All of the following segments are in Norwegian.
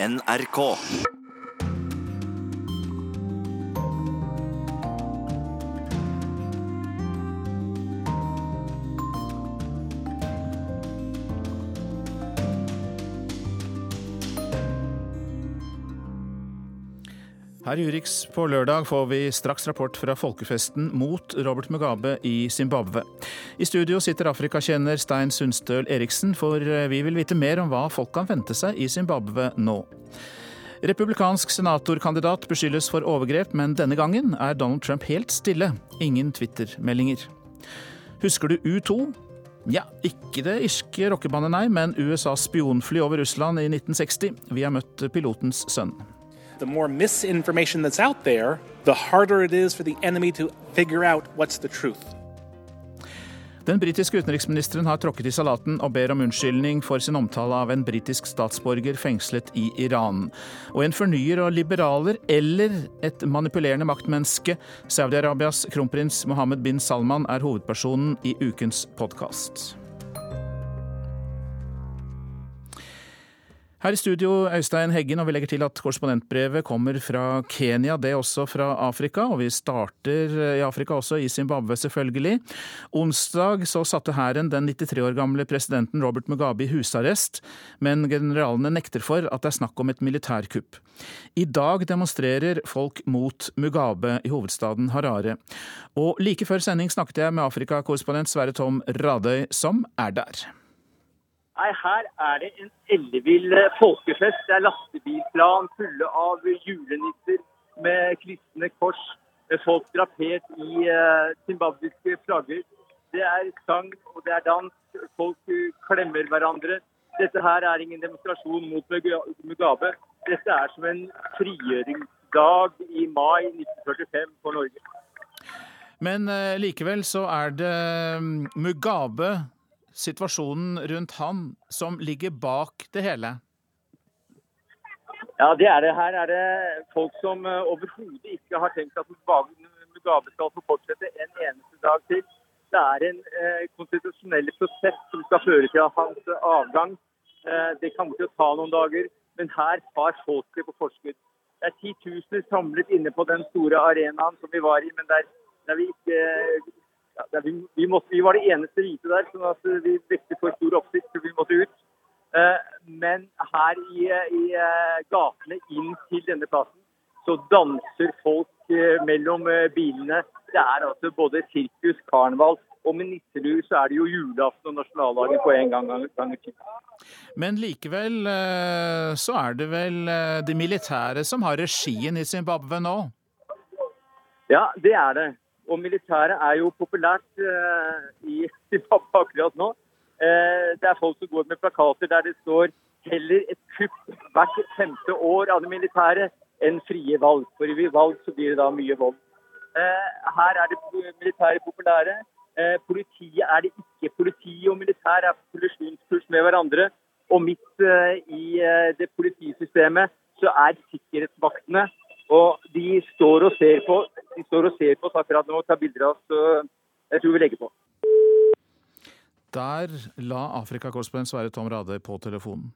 NRK. Her i Urix på lørdag får vi straks rapport fra folkefesten mot Robert Mugabe i Zimbabwe. I studio sitter Afrikakjenner Stein Sundstøl Eriksen, for eh, vi vil vite mer om hva folk kan vente seg i Zimbabwe nå. Republikansk senatorkandidat beskyldes for overgrep, men denne gangen er Donald Trump helt stille. Ingen Twitter-meldinger. Husker du U2? Ja, ikke det irske rockebandet, nei, men USAs spionfly over Russland i 1960. Vi har møtt pilotens sønn. The more misinformation that's out there, the harder it is for the enemy to figure out what's the truth. Den britiske utenriksministeren har tråkket i salaten og ber om unnskyldning for sin omtale av en britisk statsborger fengslet i Iran. Og en fornyer og liberaler eller et manipulerende maktmenneske, Saudi-Arabias kronprins Mohammed bin Salman, er hovedpersonen i ukens podkast. Her i studio, Øystein Heggen, og vi legger til at korrespondentbrevet kommer fra Kenya, det er også fra Afrika. Og vi starter i Afrika også, i Zimbabwe selvfølgelig. Onsdag så satte hæren den 93 år gamle presidenten Robert Mugabe i husarrest, men generalene nekter for at det er snakk om et militærkupp. I dag demonstrerer folk mot Mugabe i hovedstaden Harare. Og like før sending snakket jeg med Afrikakorrespondent Sverre Tom Radøy, som er der. Nei, Her er det en ellevill eh, folkefest. Det er lastebilplan fulle av julenisser med kristne kors. Folk drapert i uh, zimbabwiske flagger. Det er sang og det er dans. Folk uh, klemmer hverandre. Dette her er ingen demonstrasjon mot Mugabe. Dette er som en frigjøringsdag i mai 1945 for Norge. Men likevel så er det Mugabe situasjonen rundt han som ligger bak det hele? Ja, det er det. Her er det folk som uh, overhodet ikke har tenkt at Mugabe skal få fortsette en eneste dag til. Det er en eh, konstitusjonell prosess som skal føre til hans avgang. Eh, det kommer til å ta noen dager, men her tar folket på forskudd. Det er titusener samlet inne på den store arenaen som vi var i, men der, der vi ikke ja, vi, vi, måtte, vi, var de eneste hvite der, sånn at vi vekket for stor oppsikt, så vi måtte ut. Eh, men her i, i, eh, gatene inn til denne plassen, så danser folk eh, mellom bilene. Det er altså både sirkus, karneval og med nisselue så er det jo julaften og nasjonaldagen på en gang. gang Men likevel så er det vel de militære som har regien i Zimbabwe nå? Ja, det er det. Og militæret er jo populært uh, i Zimbabwe akkurat nå. Uh, det er folk som går med plakater der det står heller et kupp hvert femte år av det militære enn frie valg. For i valg så blir det da mye vold. Uh, her er det militære populære. Politiet er det ikke. Politi og militær er på kollisjonskurs med hverandre. Og midt i det politisystemet så er sikkerhetsvaktene og de står og ser på de står og ser på oss akkurat nå og tar bilder av oss. Så jeg tror vi legger på. Der la Afrikakorrespondent Sverre Tom Rade på telefonen.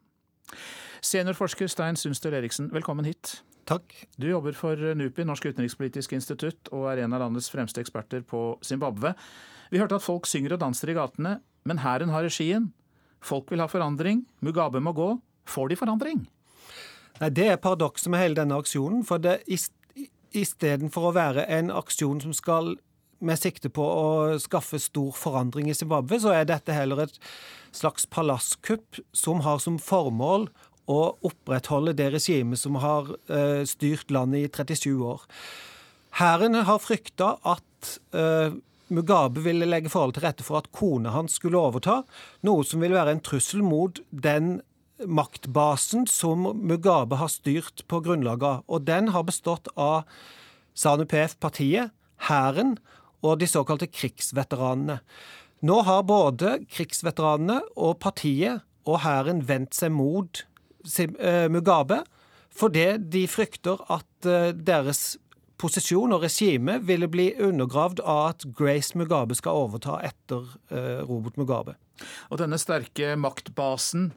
Seniorforsker Stein Sundstøl Eriksen, velkommen hit. Takk. Du jobber for NUPI, Norsk utenrikspolitisk institutt, og er en av landets fremste eksperter på Zimbabwe. Vi hørte at folk synger og danser i gatene, men hæren har regien. Folk vil ha forandring. Mugabe må gå. Får de forandring? Nei, Det er paradokset med hele denne aksjonen. For det istedenfor å være en aksjon som skal med sikte på å skaffe stor forandring i Zimbabwe, så er dette heller et slags palasskupp som har som formål å opprettholde det regimet som har uh, styrt landet i 37 år. Hæren har frykta at uh, Mugabe ville legge forhold til rette for at kona hans skulle overta, noe som ville være en trussel mot den maktbasen som Mugabe har styrt på grunnlag av. Og den har bestått av ZANU-PF, partiet, hæren og de såkalte krigsveteranene. Nå har både krigsveteranene og partiet og hæren vendt seg mot eh, Mugabe fordi de frykter at eh, deres posisjon og regime ville bli undergravd av at Grace Mugabe skal overta etter eh, Robert Mugabe. Og denne sterke maktbasen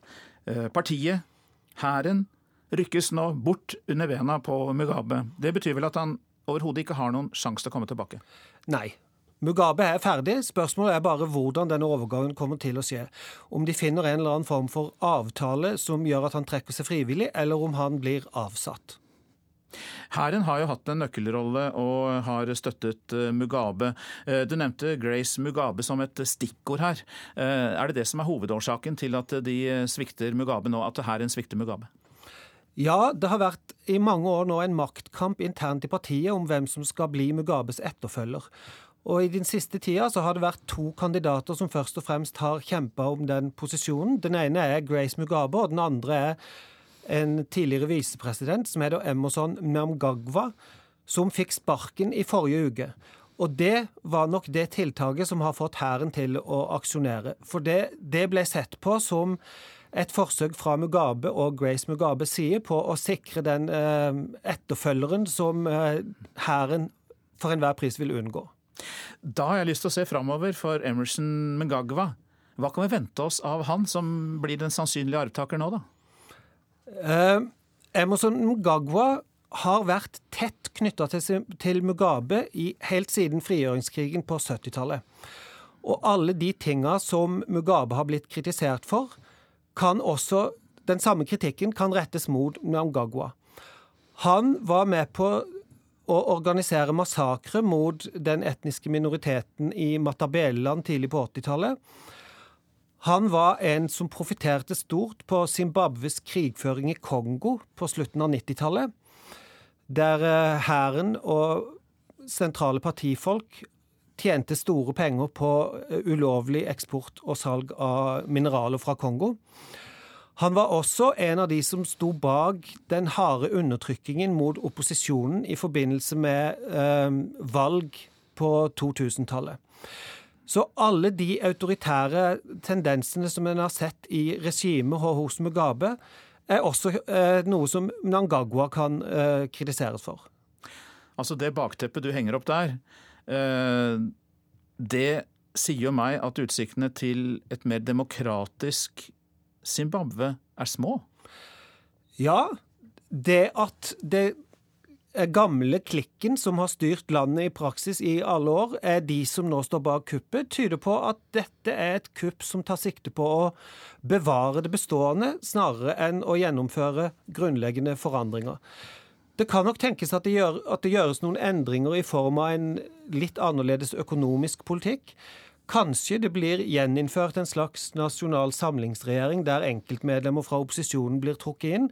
partiet, hæren, rykkes nå bort under bena på Mugabe. Det betyr vel at han overhodet ikke har noen sjanse til å komme tilbake? Nei. Mugabe er ferdig. Spørsmålet er bare hvordan denne overgangen kommer til å skje. Om de finner en eller annen form for avtale som gjør at han trekker seg frivillig, eller om han blir avsatt. Hæren har jo hatt en nøkkelrolle og har støttet eh, Mugabe. Eh, du nevnte Grace Mugabe som et stikkord her. Eh, er det det som er hovedårsaken til at de svikter Mugabe nå, at hæren svikter Mugabe? Ja, det har vært i mange år nå en maktkamp internt i partiet om hvem som skal bli Mugabes etterfølger. Og I den siste tida så har det vært to kandidater som først og fremst har kjempa om den posisjonen. Den ene er Grace Mugabe, og den andre er en tidligere visepresident som heter Emerson Mnamgagwa, som fikk sparken i forrige uke. Og det var nok det tiltaket som har fått hæren til å aksjonere. For det, det ble sett på som et forsøk fra Mugabe og Grace Mugabes side på å sikre den eh, etterfølgeren som eh, hæren eh, for enhver pris vil unngå. Da har jeg lyst til å se framover for Emerson Mngagwa. Hva kan vi vente oss av han som blir den sannsynlige arvtaker nå, da? Eh, Emerson Mugagwa har vært tett knytta til, til Mugabe i, helt siden frigjøringskrigen på 70-tallet. Og alle de tinga som Mugabe har blitt kritisert for, kan også Den samme kritikken kan rettes mot Mugagwa. Han var med på å organisere massakre mot den etniske minoriteten i Matabeleland tidlig på 80-tallet. Han var en som profiterte stort på Zimbabwes krigføring i Kongo på slutten av 90-tallet, der eh, hæren og sentrale partifolk tjente store penger på eh, ulovlig eksport og salg av mineraler fra Kongo. Han var også en av de som sto bak den harde undertrykkingen mot opposisjonen i forbindelse med eh, valg på 2000-tallet. Så alle de autoritære tendensene som en har sett i regimet hos Mugabe, er også eh, noe som Nangagwa kan eh, kritiseres for. Altså det bakteppet du henger opp der, eh, det sier jo meg at utsiktene til et mer demokratisk Zimbabwe er små? Ja. Det at det gamle klikken som har styrt landet i praksis i alle år, er de som nå står bak kuppet, tyder på at dette er et kupp som tar sikte på å bevare det bestående, snarere enn å gjennomføre grunnleggende forandringer. Det kan nok tenkes at det, gjør, at det gjøres noen endringer i form av en litt annerledes økonomisk politikk. Kanskje det blir gjeninnført en slags nasjonal samlingsregjering der enkeltmedlemmer fra opposisjonen blir trukket inn,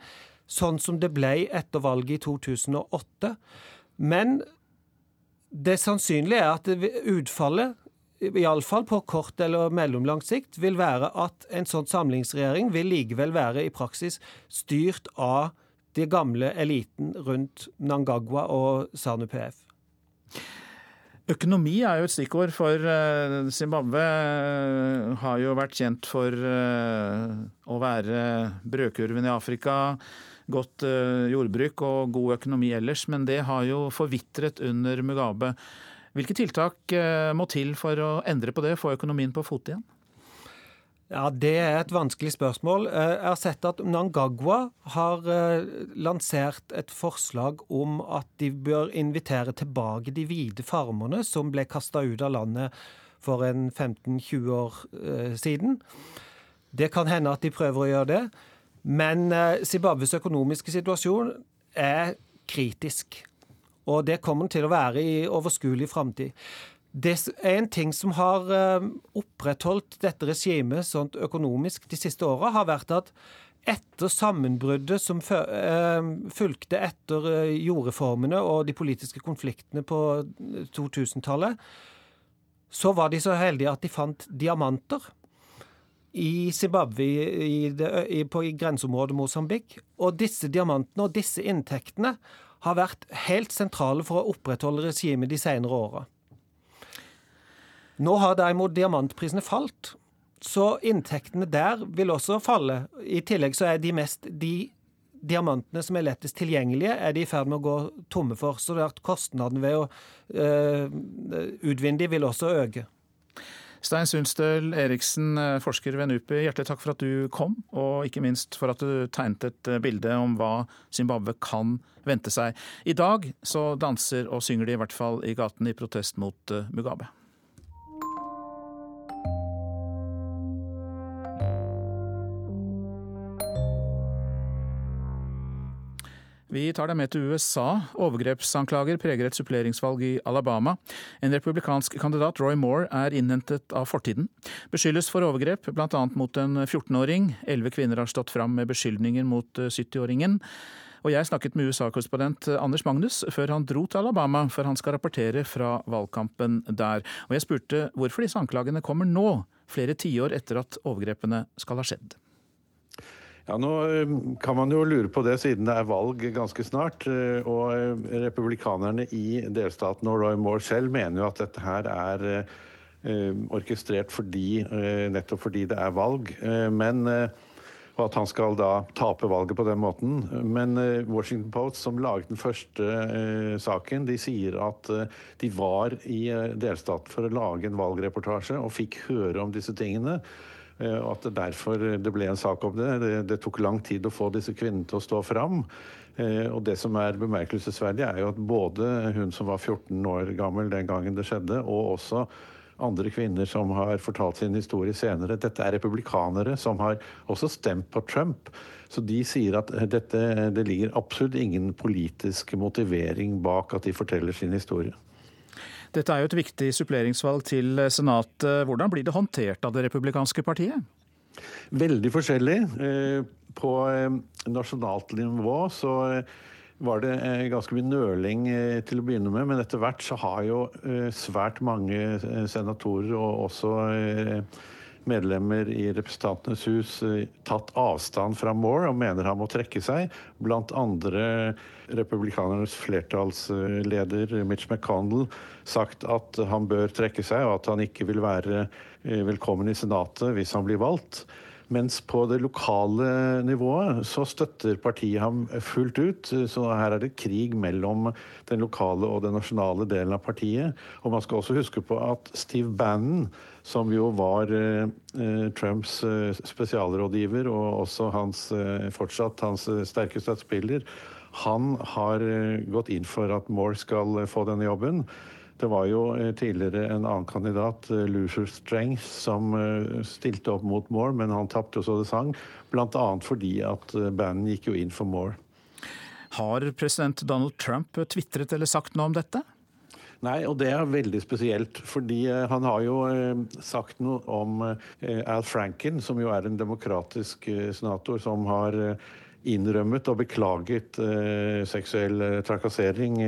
sånn som det ble etter valget i 2008. Men det sannsynlige er at utfallet, iallfall på kort eller mellomlang sikt, vil være at en sånn samlingsregjering vil likevel være i praksis styrt av de gamle eliten rundt Nangagwa og Sanu PF. Økonomi er jo et stikkord, for eh, Zimbabwe eh, har jo vært kjent for eh, å være brødkurven i Afrika. Godt jordbruk og god økonomi ellers, men det har jo forvitret under Mugabe. Hvilke tiltak må til for å endre på det, få økonomien på fot igjen? Ja, Det er et vanskelig spørsmål. Eh, jeg har sett at Nangagwa har eh, lansert et forslag om at de bør invitere tilbake de hvite farmerne som ble kasta ut av landet for en 15-20 år eh, siden. Det kan hende at de prøver å gjøre det. Men Zimbabwes økonomiske situasjon er kritisk. Og det kommer til å være i overskuelig framtid. Det er en ting som har eh, opprettholdt dette regimet sånn økonomisk de siste åra, har vært at etter sammenbruddet som eh, fulgte etter eh, jordreformene og de politiske konfliktene på 2000-tallet, så var de så heldige at de fant diamanter i Zimbabwe, i, det, i, på grenseområdet Mosambik. Og disse diamantene og disse inntektene har vært helt sentrale for å opprettholde regimet de senere åra. Nå har derimot diamantprisene falt, så inntektene der vil også falle. I tillegg så er de mest de diamantene som er lettest tilgjengelige, er de i ferd med å gå tomme for. Så det at kostnaden ved å øh, utvinne de vil også øke. Stein Sundstøl Eriksen, eh, forsker ved NUPI, hjertelig takk for at du kom, og ikke minst for at du tegnet et eh, bilde om hva Zimbabwe kan vente seg. I dag så danser og synger de i hvert fall i gaten i protest mot eh, Mugabe. Vi tar deg med til USA. Overgrepsanklager preger et suppleringsvalg i Alabama. En republikansk kandidat, Roy Moore, er innhentet av fortiden. Beskyldes for overgrep, bl.a. mot en 14-åring. Elleve kvinner har stått fram med beskyldninger mot 70-åringen. Og jeg snakket med USA-korrespondent Anders Magnus før han dro til Alabama, for han skal rapportere fra valgkampen der. Og jeg spurte hvorfor disse anklagene kommer nå, flere tiår etter at overgrepene skal ha skjedd. Ja, Nå eh, kan man jo lure på det, siden det er valg ganske snart. Eh, og eh, republikanerne i delstaten og Roy Moore selv mener jo at dette her er orkestrert fordi, nettopp fordi det er valg. Men og at han skal da tape valget på den måten. Men Washington Post, som laget den første saken, de sier at de var i delstaten for å lage en valgreportasje og fikk høre om disse tingene. Eh, og at det derfor det ble en sak om det. det. det. tok lang tid å få disse kvinnene til å stå fram. Eh, og det som er bemerkelsesverdig, er jo at både hun som var 14 år gammel den gangen det skjedde, og også andre kvinner som har fortalt sin historie senere. Dette er republikanere som har også stemt på Trump. Så de sier at dette, det ligger absolutt ingen politisk motivering bak at de forteller sin historie. Dette er jo et viktig suppleringsvalg til Senatet. Hvordan blir det håndtert av det republikanske partiet? Veldig forskjellig. Eh, på eh, nasjonalt nivå så eh, var det ganske mye nøling til å begynne med, men etter hvert så har jo svært mange senatorer og også medlemmer i Representantenes hus tatt avstand fra Moore og mener han må trekke seg. Blant andre republikanernes flertallsleder Mitch McConnell sagt at han bør trekke seg, og at han ikke vil være eh, velkommen i Senatet hvis han blir valgt. Mens på det lokale nivået så støtter partiet ham fullt ut. Så her er det krig mellom den lokale og den nasjonale delen av partiet. Og man skal også huske på at Steve Bannon, som jo var eh, Trumps eh, spesialrådgiver og også hans, eh, fortsatt hans sterke støttespiller, han har gått inn for at Moore skal få denne jobben. Det var jo eh, tidligere en annen kandidat, eh, Lucifer Strength, som eh, stilte opp mot Moore, men han tapte så det sang. Bl.a. fordi at bandet gikk jo inn for Moore. Har president Donald Trump tvitret eller sagt noe om dette? Nei, og det er veldig spesielt. Fordi han har jo sagt noe om Al Franken, som jo er en demokratisk senator som har innrømmet og beklaget seksuell trakassering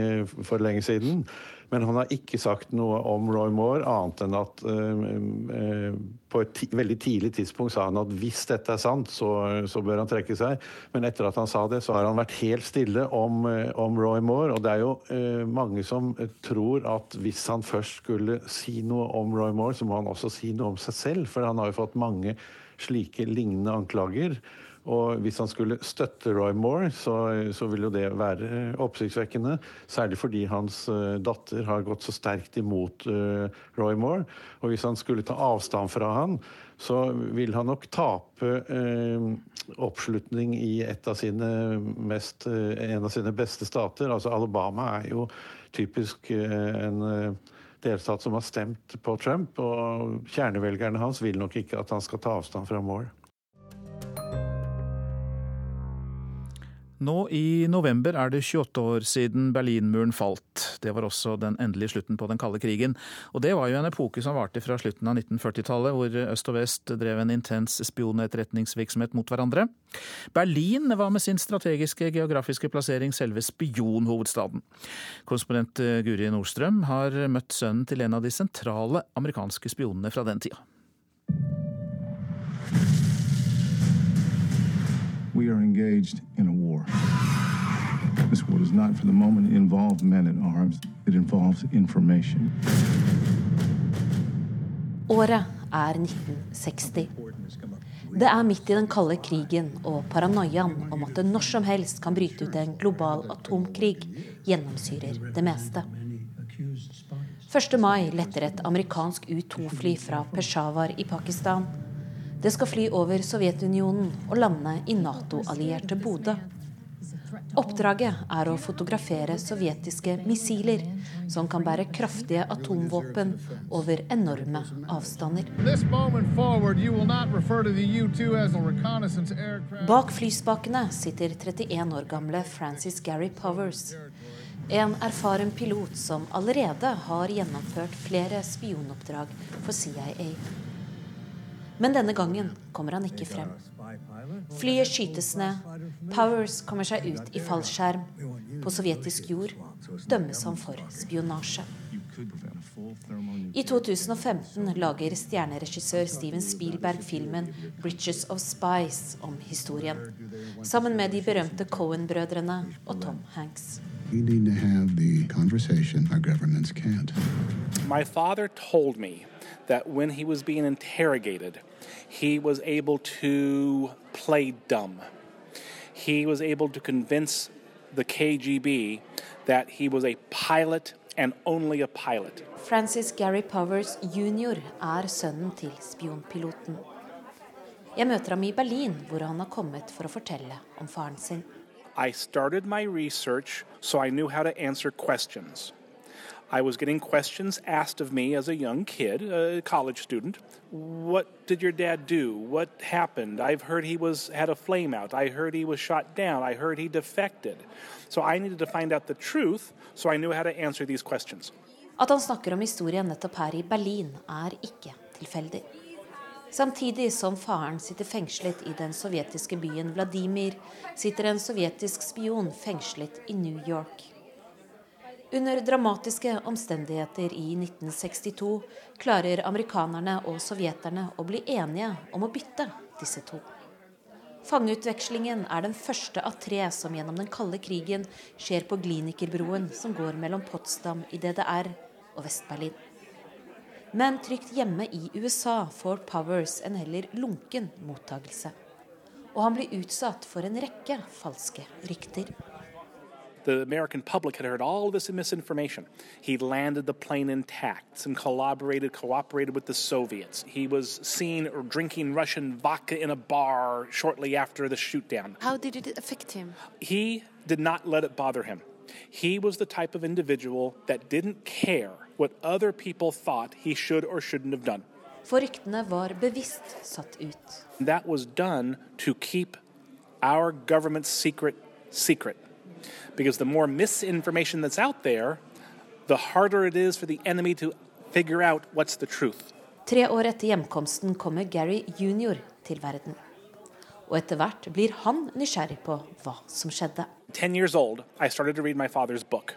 for lenge siden. Men han har ikke sagt noe om Roy Moore, annet enn at uh, på et veldig tidlig tidspunkt sa han at hvis dette er sant, så, så, bør han trekke seg. Men etter at han sa det, så har han vært helt stille om, uh, om Roy Moore. Og det er jo uh, mange som tror at hvis han først skulle si noe om Roy Moore, så må han også si noe om seg selv, for han har jo fått mange slike lignende anklager. Og hvis han skulle støtte Roy Moore, så, så vil jo det være oppsiktsvekkende. Særlig fordi hans uh, datter har gått så sterkt imot uh, Roy Moore. Og hvis han skulle ta avstand fra han, så vil han nok tape uh, oppslutning i av mest, en av sine beste stater. Altså Alabama er jo typisk en delstat som har stemt på Trump, og kjernevelgerne hans vil nok ikke at han skal ta avstand fra Moore. Nå i november er det 28 år siden Berlinmuren falt. Det var også den endelige slutten på den kalde krigen. Og det var jo en epoke som varte fra slutten av 1940-tallet, hvor øst og vest drev en intens spionetterretningsvirksomhet mot hverandre. Berlin var med sin strategiske geografiske plassering selve spionhovedstaden. Korrespondent Guri Nordstrøm har møtt sønnen til en av de sentrale amerikanske spionene fra den tida. We are engaged in a war. This war does not for the moment involve men at arms. It involves information. Året er 1960. Det er midt i den kalde krigen, og paranoiaen om at det når som helst kan bryte ut en global atomkrig, gjennomsyrer det meste. 1. mai letter et amerikansk U-2-fly fra Peshawar i Pakistan. Det skal fly over Sovjetunionen og lande i Nato-allierte Bodø. Oppdraget er å fotografere sovjetiske missiler som kan bære kraftige atomvåpen over enorme avstander. Bak flyspakene sitter 31 år gamle Francis Gary Powers. En erfaren pilot som allerede har gjennomført flere spionoppdrag for CIA. Men denne gangen kommer han ikke frem. Flyet skytes ned. Powers kommer seg ut i fallskjerm. På sovjetisk jord dømmes han for spionasje. I 2015 lager stjerneregissør Steven Spielberg filmen 'Bridges of Spice' om historien, sammen med de berømte Cohen-brødrene og Tom Hanks. My father told me that when he was being interrogated, he was able to play dumb. He was able to convince the KGB that he was a pilot and only a pilot. Francis Gary Powers jr. er sønnen til spionpiloten. Jeg møter ham i Berlin, hvor han har kommet for å fortelle om faren sin. I started my research so I knew how to answer questions. I was getting questions asked of me as a young kid, a college student. What did your dad do? What happened? I've heard he was had a flame out. I heard he was shot down. I heard he defected. So I needed to find out the truth, so I knew how to answer these questions. At han snakker om historien nettopp her i Berlin, er ikke tilfeldig. Samtidig som faren sitter fengslet i den sovjetiske byen Vladimir, sitter en sovjetisk spion fengslet i New York. Under dramatiske omstendigheter i 1962 klarer amerikanerne og sovjeterne å bli enige om å bytte disse to. Fangeutvekslingen er den første av tre som gjennom den kalde krigen skjer på Glinikerbroen som går mellom Potsdam i DDR og Vest-Berlin. Men trygt hjemme i USA får Powers en heller lunken mottagelse. Og han blir utsatt for en rekke falske rykter. The American public had heard all this misinformation. He landed the plane intact and collaborated, cooperated with the Soviets. He was seen drinking Russian vodka in a bar shortly after the shootdown. How did it affect him? He did not let it bother him. He was the type of individual that didn't care what other people thought he should or shouldn't have done. For ryktene var bevisst satt ut. That was done to keep our government's secret secret. Because the more misinformation that's out there, the harder it is for the enemy to figure out what's the truth. Tre år etter hjemkomsten kommer Gary jr. til verden. Og etter hvert blir han nysgjerrig på hva som skjedde. Ten years old, I started to read my father's book.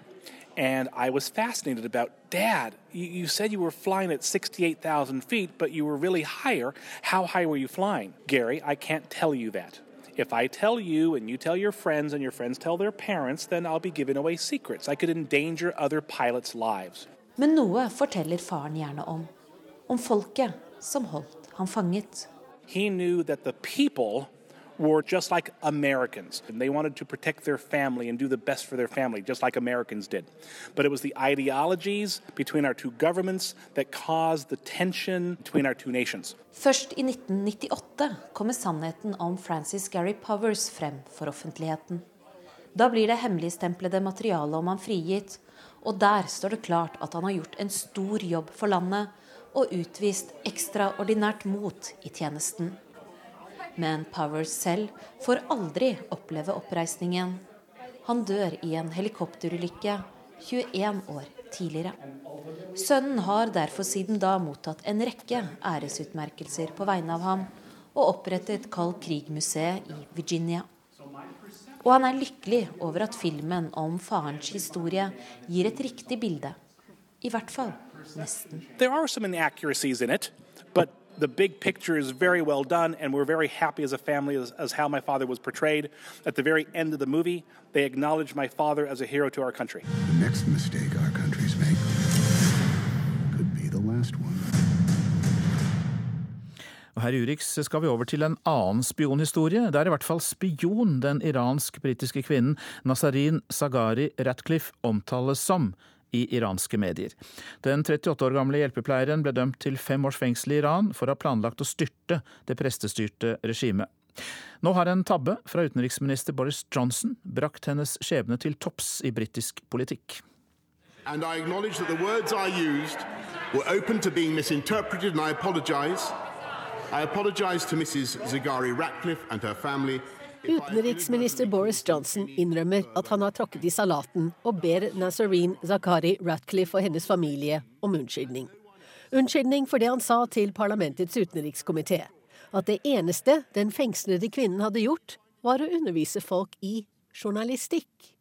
And I was fascinated about, Dad, you, you said you were flying at 68,000 feet, but you were really higher. How high were you flying? Gary, I can't tell you that. If I tell you and you tell your friends and your friends tell their parents, then I'll be giving away secrets. I could endanger other pilots' lives. Men noe forteller faren gjerne om. Om folket som holdt han fanget. He knew that the people were just like Americans. And they wanted to protect their family and do the best for their family, just like Americans did. But it was the ideologies between our two governments that caused the tension between our two nations. Først i 1998 kommer sannheten om Francis Gary Powers frem for offentligheten. Da blir det hemmeligstemplede materialet om han frigitt, og der står det klart at han har gjort en stor jobb for landet og utvist ekstraordinært mot i tjenesten. Men Powers selv får aldri oppleve oppreisningen. Han dør i en helikopterulykke 21 år tidligere. Sønnen har derfor siden da mottatt en rekke æresutmerkelser på vegne av ham, og opprettet Kald Krig-museet i Virginia. Og han er lykkelig over at filmen om farens historie gir et riktig bilde. I hvert fall nesten. There are some inaccuracies in it, but the big picture is very well done, and we're very happy as a family as, as, how my father was portrayed. At the very end of the movie, they acknowledge my father as a hero to our country. The next mistake our countries make could be the last one. Og her i Urix skal vi over til en annen spionhistorie, Det er i hvert fall spion den iransk-britiske kvinnen Nazarin Sagari Ratcliffe omtales som i iranske medier. Den 38 år gamle hjelpepleieren ble dømt til fem års fengsel i Iran for å ha planlagt å styrte det prestestyrte regimet. Nå har en tabbe fra utenriksminister Boris Johnson brakt hennes skjebne til topps i britisk politikk. And I acknowledge that the words I used were open to being misinterpreted, and I apologize. I apologize to Mrs. Zagari Ratcliffe and her family. Utenriksminister Boris Johnson innrømmer at han har tråkket i salaten, og ber Nazarene Zakari Ratcliffe og hennes familie om unnskyldning. Unnskyldning for det han sa til parlamentets utenrikskomité. At det eneste den fengslede kvinnen hadde gjort, var å undervise folk i journalistikk.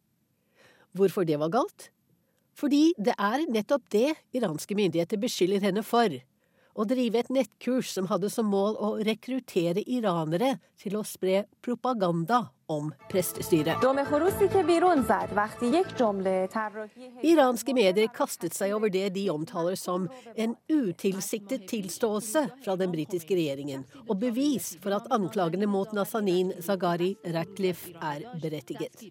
Hvorfor det var galt? Fordi det er nettopp det iranske myndigheter beskylder henne for. Å drive et nettkurs som hadde som mål å rekruttere iranere til å spre propaganda om prestestyret. Iranske medier kastet seg over det de omtaler som en utilsiktet tilståelse fra den britiske regjeringen, og bevis for at anklagene mot Nazanin Zaghari Ratcliffe er berettiget.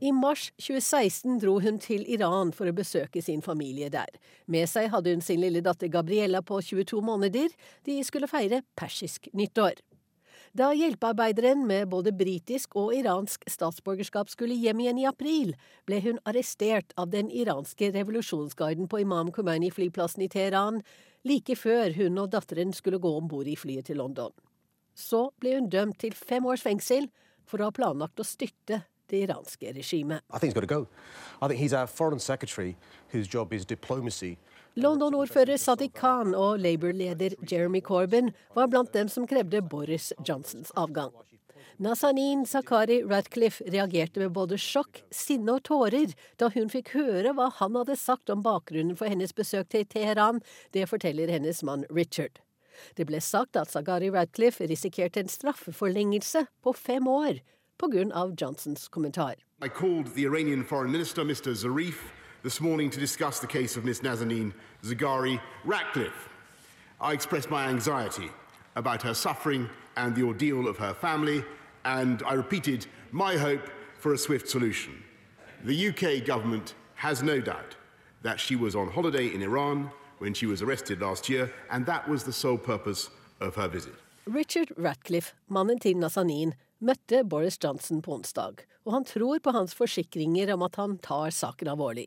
I mars 2016 dro hun til Iran for å besøke sin familie der. Med seg hadde hun sin lille datter Gabriella på 22 måneder. De skulle feire persisk nyttår. Da hjelpearbeideren med både britisk og iransk statsborgerskap skulle hjem igjen i april, ble hun arrestert av den iranske revolusjonsgarden på Imam Khomeini-flyplassen i Teheran like før hun og datteren skulle gå om bord i flyet til London. Så ble hun dømt til fem års fengsel for å ha planlagt å styrte det iranske regimet. London-ordfører Sadiq Khan og Labour-leder Jeremy Corbyn var blant dem som krevde Boris Johnsons avgang. Nazanin Zakari Radcliffe reagerte med både sjokk, sinne og tårer da hun fikk høre hva han hadde sagt om bakgrunnen for hennes besøk til Teheran. Det forteller hennes mann Richard. Det ble sagt at Zaghari Radcliffe risikerte en straffeforlengelse på fem år pga. Johnsons kommentar. I called the Iranian foreign minister, Mr. Zarif, this morning to discuss the case of Miss Nazanin Zaghari Ratcliffe. I expressed my anxiety about her suffering and the ordeal of her family, and I repeated my hope for a swift solution. The UK government has no doubt that she was on holiday in Iran when she was arrested last year, and that was the sole purpose of her visit. Richard Ratcliffe, mannen til Nazanin, møtte Boris Johnson på onsdag, og han tror på hans forsikringer om at han tar saken alvorlig.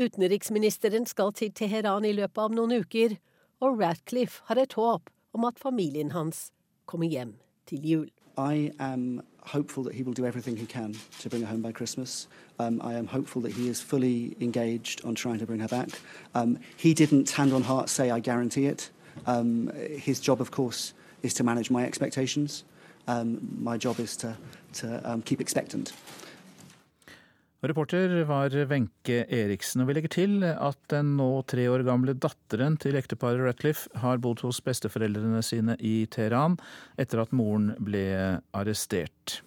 Utenriksministeren skal til Teheran i løpet av noen uker, og Ratcliffe har et håp om at familien hans kommer hjem til jul. I am hopeful that he will do everything he can to bring her home by Christmas. Um, I am hopeful that he is fully engaged on trying to bring her back. Um, he didn't, hand on heart, say, I guarantee it. Um, his job, of course, is to manage my expectations. Um, my job is to, to um, keep expectant. Reporter var Wenche Eriksen, og vi legger til at den nå tre år gamle datteren til ekteparet Ratcliffe har bodd hos besteforeldrene sine i Teheran etter at moren ble arrestert.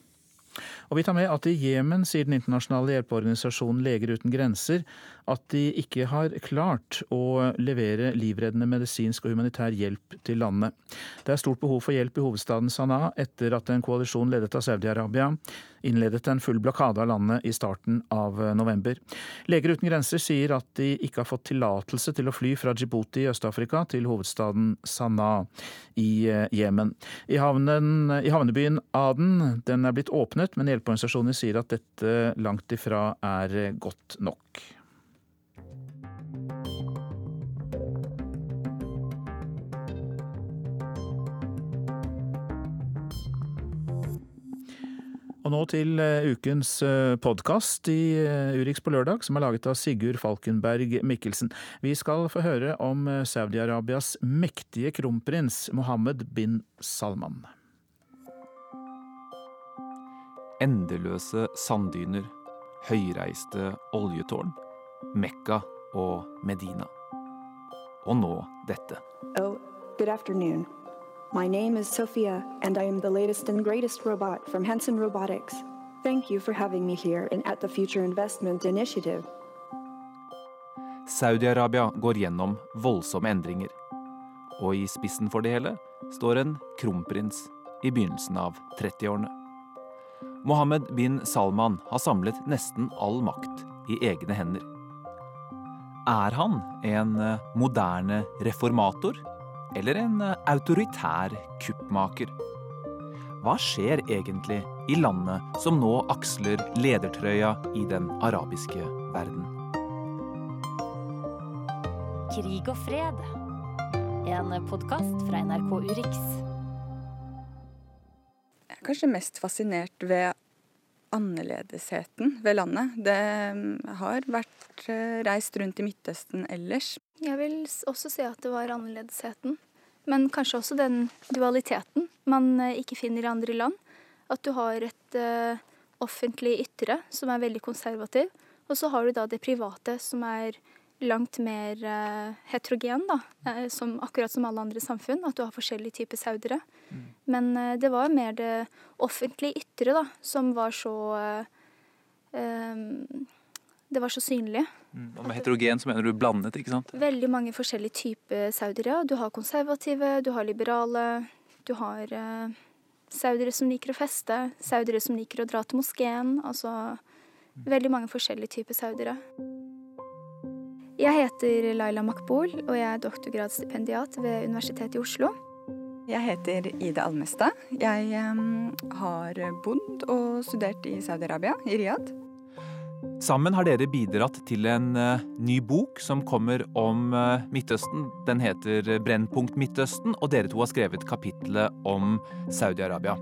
Og vi tar med at i Jemen sier den internasjonale hjelpeorganisasjonen Leger uten grenser at de ikke har klart å levere livreddende medisinsk og humanitær hjelp til landet. Det er stort behov for hjelp i hovedstaden Sanaa etter at en koalisjon ledet av Saudi-Arabia innledet en full blokade av landet i starten av november. Leger uten grenser sier at de ikke har fått tillatelse til å fly fra Djibouti i Øst-Afrika til hovedstaden Sanaa i eh, Jemen. I, I havnebyen Aden den er blitt åpnet, men hjelpeorganisasjoner sier at dette langt ifra er godt nok. Og nå til eh, ukens eh, podkast i eh, Urix på lørdag, som er laget av Sigurd Falkenberg Mikkelsen. Vi skal få høre om Saudi-Arabias mektige kronprins Mohammed bin Salman. Endeløse sanddyner, høyreiste oljetårn, Mekka og Medina. Og nå dette. Oh, good afternoon. My name is Sophia, and I am the latest and greatest robot from Hanson Robotics. Thank you for having me here and at the Future Investment Initiative. Saudi-Arabia går gjennom voldsomme endringer. Og i spissen for det hele står en kronprins i begynnelsen av 30-årene. Mohammed bin Salman har samlet nesten all makt i egne hender. Er han en eh, moderne reformator eller en eh, autoritær kuppmaker? Hva skjer egentlig i landet som nå aksler ledertrøya i den arabiske verden? Krig og fred. En podkast fra NRK Urix. Jeg er kanskje mest fascinert ved annerledesheten ved landet. Det mm, har vært eh, reist rundt i Midtøsten ellers. Jeg vil også si at det var annerledesheten. Men kanskje også den dualiteten man eh, ikke finner i andre land. At du har et uh, offentlig ytre som er veldig konservativ, og så har du da det private som er langt mer uh, heterogen, da. Uh, som, akkurat som alle andre samfunn. At du har forskjellige typer saudere. Mm. Men uh, det var mer det offentlige ytre da, som var så Det var så synlig. Mm. Og med heterogen så mener du blandet, ikke sant? Veldig mange forskjellige typer saudere. Du har konservative, du har liberale, du har saudere som liker å feste, saudere som liker å dra til moskeen. Altså mm. veldig mange forskjellige typer saudere. Jeg heter Laila Makbol, og jeg er doktorgradsstipendiat ved Universitetet i Oslo. Jeg heter Ida Almestad. Jeg har bodd og studert i Saudi-Arabia, i Riyadh. Sammen har dere bidratt til en uh, ny bok som kommer om uh, Midtøsten. Den heter 'Brennpunkt Midtøsten', og dere to har skrevet kapitlet om Saudi-Arabia.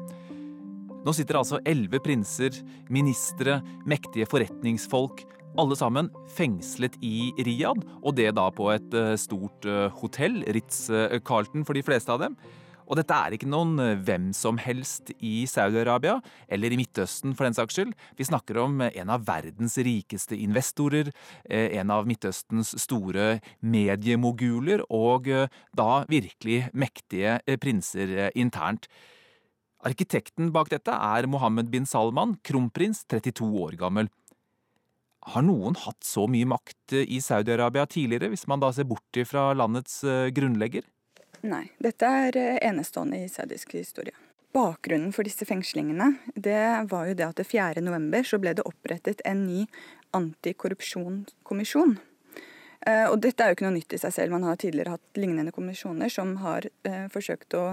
Nå sitter altså elleve prinser, ministre, mektige forretningsfolk alle sammen fengslet i Riyadh, og det da på et eh, stort eh, hotell, Ritz-Carlton for de fleste av dem. Og dette er ikke noen eh, hvem som helst i Saudi-Arabia, eller i Midtøsten for den saks skyld. Vi snakker om en av verdens rikeste investorer, en av Midtøstens store mediemoguler, og da virkelig mektige prinser internt. Arkitekten bak dette er Mohammed bin Salman, kronprins, 32 år gammel. Har noen hatt så mye makt eh, i Saudi-Arabia tidligere, hvis man da ser bort fra landets eh, grunnlegger? Nei, dette er eh, enestående i saudisk historie. Bakgrunnen for disse fengslingene det var jo det at det 4. november så ble det opprettet en ny antikorrupsjonskommisjon. Og dette er jo ikke noe nytt i seg selv. Man har tidligere hatt lignende kommisjoner som har forsøkt å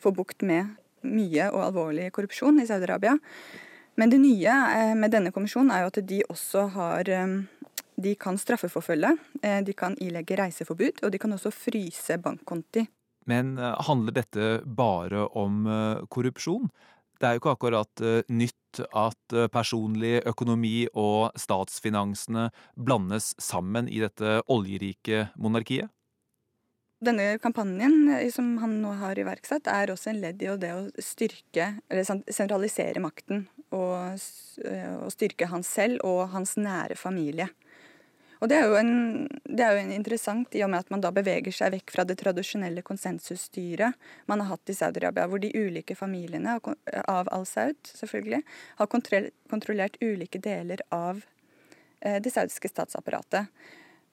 få bukt med mye og alvorlig korrupsjon i Saudi-Arabia. Men det nye eh, med denne kommisjonen er jo at de også har eh, De kan straffeforfølge, eh, de kan ilegge reiseforbud, og de kan også fryse bankkonti. Men handler dette bare om korrupsjon? Det er jo ikke akkurat nytt at personlig økonomi og statsfinansene blandes sammen i dette oljerike monarkiet? Denne kampanjen som han nå har iverksatt, er også en ledd i det å styrke, eller sentralisere makten og, og styrke han selv og hans nære familie. Og det er, jo en, det er jo en interessant i og med at man da beveger seg vekk fra det tradisjonelle konsensusstyret man har hatt i Saudi-Arabia, hvor de ulike familiene av al-Saud selvfølgelig har kontrollert ulike deler av eh, det saudiske statsapparatet.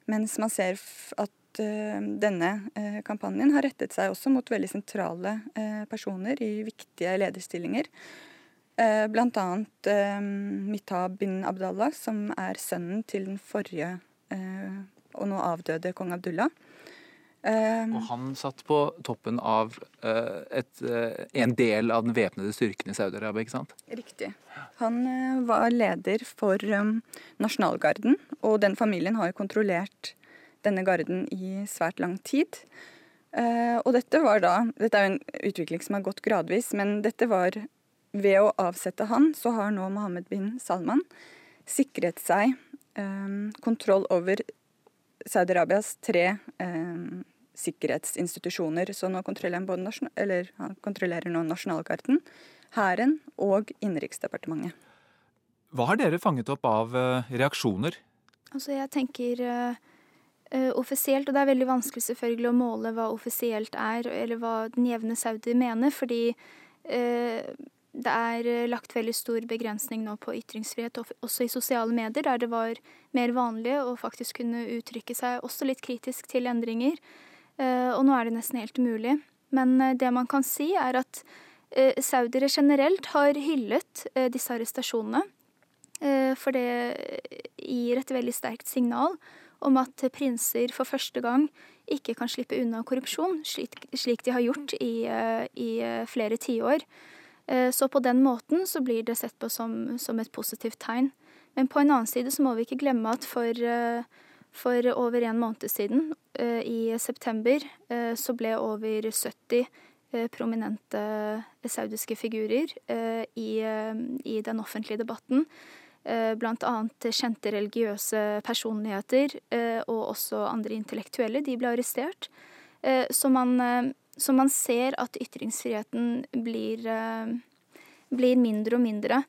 Mens man ser at uh, denne uh, kampanjen har rettet seg også mot veldig sentrale uh, personer i viktige lederstillinger. Bl.a. eh, Mitab bin Abdallah, som er sønnen til den forrige eh, og nå avdøde kong Abdullah. Og han satt på toppen av et, en del av den væpnede styrken i Saudi-Arabia, ikke sant? Riktig. Han var leder for nasjonalgarden, og den familien har jo kontrollert denne garden i svært lang tid. Og dette var da Dette er jo en utvikling som har gått gradvis, men dette var ved å avsette han, så har nå Mohammed bin Salman sikret seg um, kontroll over Saudi-Arabias tre um, sikkerhetsinstitusjoner. Så nå kontrollerer han, både eller, han kontrollerer nå nasjonalgarden, hæren og Innenriksdepartementet. Hva har dere fanget opp av uh, reaksjoner? Altså, jeg tenker uh, uh, offisielt, og det er veldig vanskelig selvfølgelig å måle hva offisielt er, eller hva den jevne saudi mener, fordi det er eh, lagt veldig stor begrensning nå på ytringsfrihet, også i sosiale medier, der det var mer vanlig å faktisk kunne uttrykke seg også litt kritisk til endringer. Uh, og nå er det nesten helt umulig. Men det man kan si, er at saudiere generelt har hyllet disse arrestasjonene. For det gir et veldig sterkt signal om at prinser for første gang ikke kan slippe unna korrupsjon, slik, de har gjort i, i flere tiår. Så på den måten så blir det sett på som, som, et positivt tegn. Men på en annen side så må vi ikke glemme at for, for over en måned siden, i september, så ble over 70 prominente saudiske figurer i, i den offentlige debatten Eh, Bl.a. kjente religiøse personligheter eh, og også andre intellektuelle. De ble arrestert. Eh, så man, så man ser at ytringsfriheten blir, blir mindre og mindre.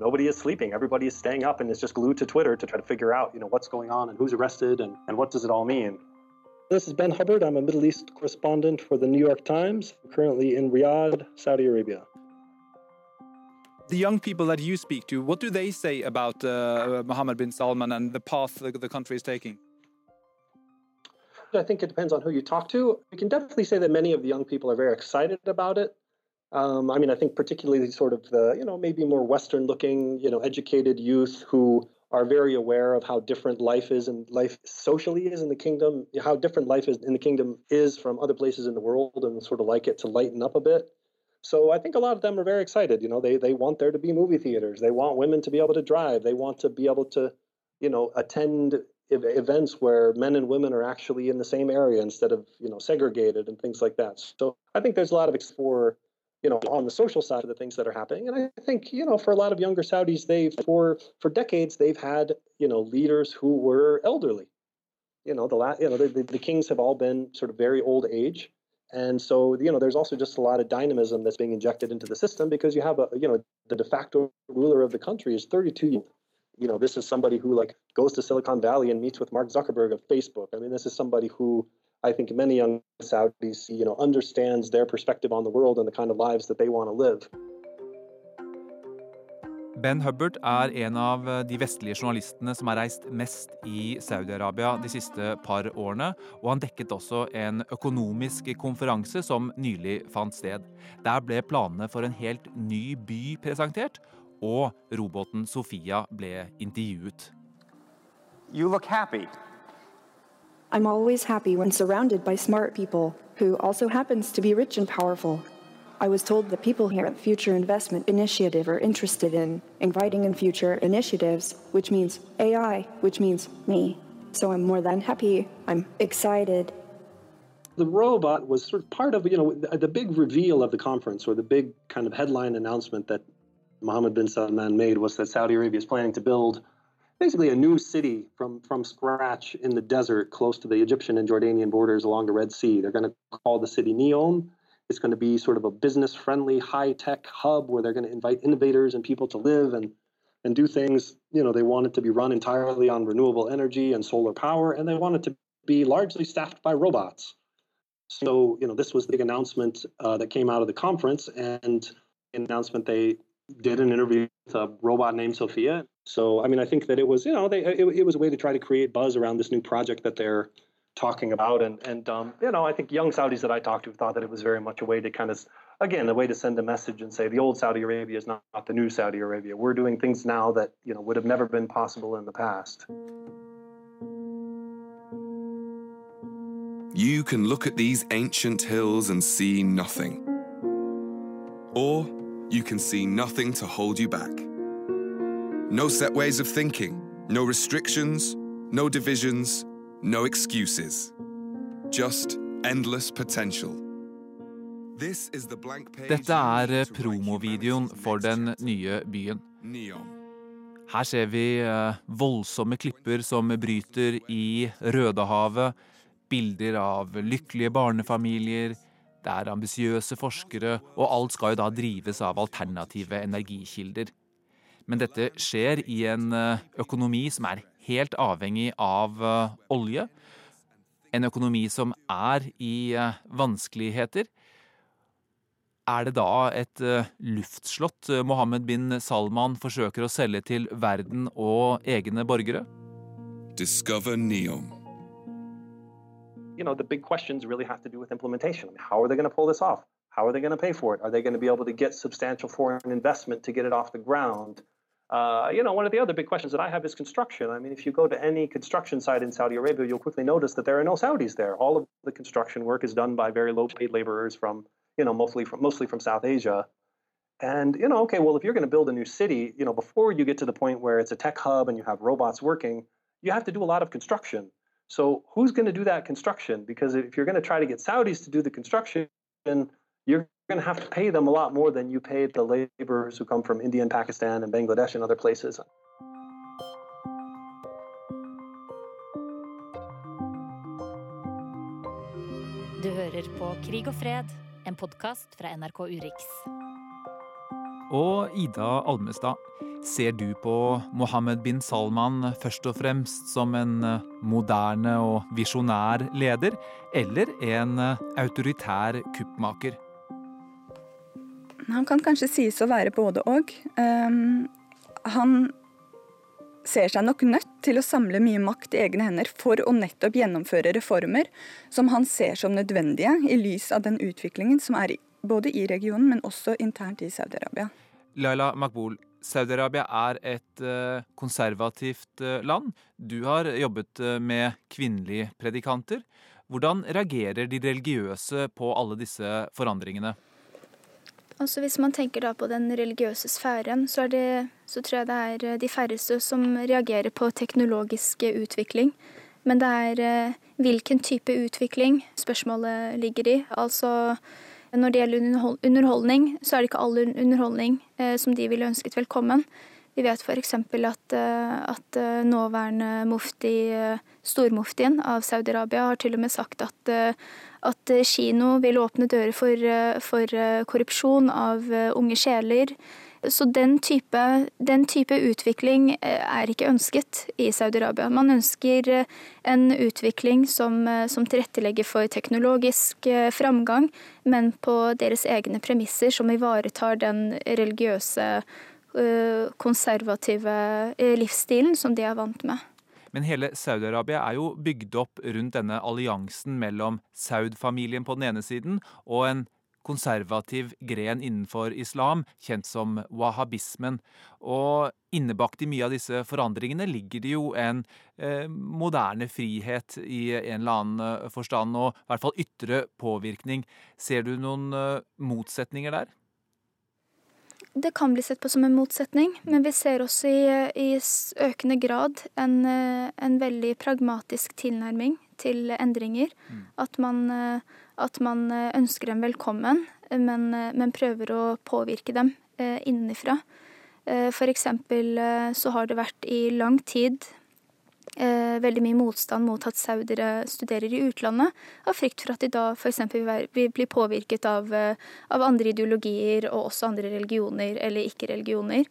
Nobody is sleeping. Everybody is staying up and is just glued to Twitter to try to figure out, you know, what's going on and who's arrested and, and what does it all mean. This is Ben Hubbard. I'm a Middle East correspondent for the New York Times, currently in Riyadh, Saudi Arabia. The young people that you speak to, what do they say about uh, Mohammed bin Salman and the path the, the country is taking? I think it depends on who you talk to. We can definitely say that many of the young people are very excited about it. Um, I mean, I think particularly sort of the, you know, maybe more Western looking, you know, educated youth who are very aware of how different life is and life socially is in the kingdom, how different life is in the kingdom is from other places in the world and sort of like it to lighten up a bit. So I think a lot of them are very excited. You know, they they want there to be movie theaters. They want women to be able to drive. They want to be able to, you know, attend events where men and women are actually in the same area instead of, you know, segregated and things like that. So I think there's a lot of for you know, on the social side of the things that are happening. And I think, you know, for a lot of younger Saudis, they've for for decades they've had, you know, leaders who were elderly. You know, the last, you know, the, the, the kings have all been sort of very old age. And so, you know, there's also just a lot of dynamism that's being injected into the system because you have a, you know, the de facto ruler of the country is 32 years. You know, this is somebody who like goes to Silicon Valley and meets with Mark Zuckerberg of Facebook. I mean, this is somebody who I think many young Saudis, you know, understands their perspective on the world and the kind of lives that they want to live. Ben Hubbard er en av de vestlige journalistene som har reist mest i Saudi-Arabia de siste par årene, og han dekket også en økonomisk konferanse som nylig fant sted. Der ble planene for en helt ny by presentert, og roboten Sofia ble intervjuet. You look happy. I'm always happy when surrounded by smart people who also happens to be rich and powerful. I was told that people here at Future Investment Initiative are interested in inviting in future initiatives, which means AI, which means me. So I'm more than happy. I'm excited. The robot was sort of part of, you know, the big reveal of the conference or the big kind of headline announcement that Mohammed bin Salman made was that Saudi Arabia is planning to build basically a new city from from scratch in the desert close to the Egyptian and Jordanian borders along the Red Sea. They're going to call the city Neom. It's going to be sort of a business friendly, high tech hub where they're going to invite innovators and people to live and and do things. You know, they want it to be run entirely on renewable energy and solar power, and they want it to be largely staffed by robots. So, you know, this was the big announcement uh, that came out of the conference, and an announcement they did an interview a robot named Sophia. So, I mean, I think that it was, you know, they, it, it was a way to try to create buzz around this new project that they're talking about. And, and um, you know, I think young Saudis that I talked to thought that it was very much a way to kind of, again, a way to send a message and say the old Saudi Arabia is not, not the new Saudi Arabia. We're doing things now that, you know, would have never been possible in the past. You can look at these ancient hills and see nothing. Or you can see nothing to hold you back. No set ways of thinking, no restrictions, no divisions, no excuses. Just endless potential. Dette er eh, promovideoen for den nye byen. Her ser vi eh, voldsomme klipper som bryter i Rødehavet, bilder av lykkelige barnefamilier, det er ambisiøse forskere, og alt skal jo da drives av alternative energikilder. Men dette skjer i en eh, økonomi som er helt avhengig av olje. En økonomi som er i vanskeligheter. Er det da et luftslott Mohammed bin Salman forsøker å selge til verden og egne borgere? Discover Neom. You know, the big questions really have to do with implementation. I mean, how are they going to pull this off? How are they going to pay for it? Are they going to be able to get substantial foreign investment to get it off the ground? Uh, you know, one of the other big questions that I have is construction. I mean, if you go to any construction site in Saudi Arabia, you'll quickly notice that there are no Saudis there. All of the construction work is done by very low-paid laborers from, you know, mostly from mostly from South Asia. And you know, okay, well, if you're going to build a new city, you know, before you get to the point where it's a tech hub and you have robots working, you have to do a lot of construction. So who's going to do that construction? Because if you're going to try to get Saudis to do the construction, you're going to have to pay them a lot more than you paid the laborers who come from India and Pakistan and Bangladesh and other places. Du hører på Krig og fred, en podkast fra NRK Urix. Og Ida Almestad, ser du på Mohammed bin Salman først og fremst som en eh, moderne og visjonær leder, eller en eh, autoritær kuppmaker? Han kan kanskje sies å være både og. Um, han ser seg nok nødt til å samle mye makt i egne hender for å nettopp gjennomføre reformer som han ser som nødvendige i lys av den utviklingen som er både i regionen, men også internt i Saudi-Arabia. Laila Makbul, Saudi-Arabia er et uh, konservativt uh, land. Du har jobbet uh, med kvinnelige predikanter. Hvordan reagerer de religiøse på alle disse forandringene? Altså Hvis man tenker da på den religiøse sfæren, så, det, så tror jeg det er de færreste som reagerer på teknologisk utvikling. Men det er hvilken type utvikling spørsmålet ligger i. Altså når det gjelder underholdning, så er det ikke all underholdning eh, som de ville ønsket velkommen. Vi vet f.eks. At, eh, at eh, nåværende mufti, stormuftien av Saudi-Arabia, har til og med sagt at, at kino vil åpne dører for, for korrupsjon av unge sjeler. Så den type, den type, utvikling eh, er ikke ønsket i Saudi-Arabia. Man ønsker eh, en utvikling som, eh, som, tilrettelegger for teknologisk framgang, men på deres egne premisser, som ivaretar den religiøse, konservative livsstilen som de er vant med. Men hele Saudi-Arabia er jo bygd opp rundt denne alliansen mellom Saud-familien på den ene siden og en konservativ gren innenfor islam, kjent som wahhabismen. Og innebakt i mye av disse forandringene ligger det jo en eh, moderne frihet i en eller annen eh, forstand, og i hvert fall ytre påvirkning. Ser du noen eh, motsetninger der? Det kan bli sett på som en motsetning, men vi ser også i, i økende grad en, eh, en, veldig pragmatisk tilnærming til endringer. Mm. At man eh, at man eh, ønsker dem velkommen, men, eh, men prøver å påvirke dem eh, innenfra. For eksempel så har det vært i lang tid veldig mye motstand mot at saudere studerer i utlandet, av frykt for at de da f.eks. vil bli påvirket av, av, andre ideologier og også andre religioner eller ikke-religioner.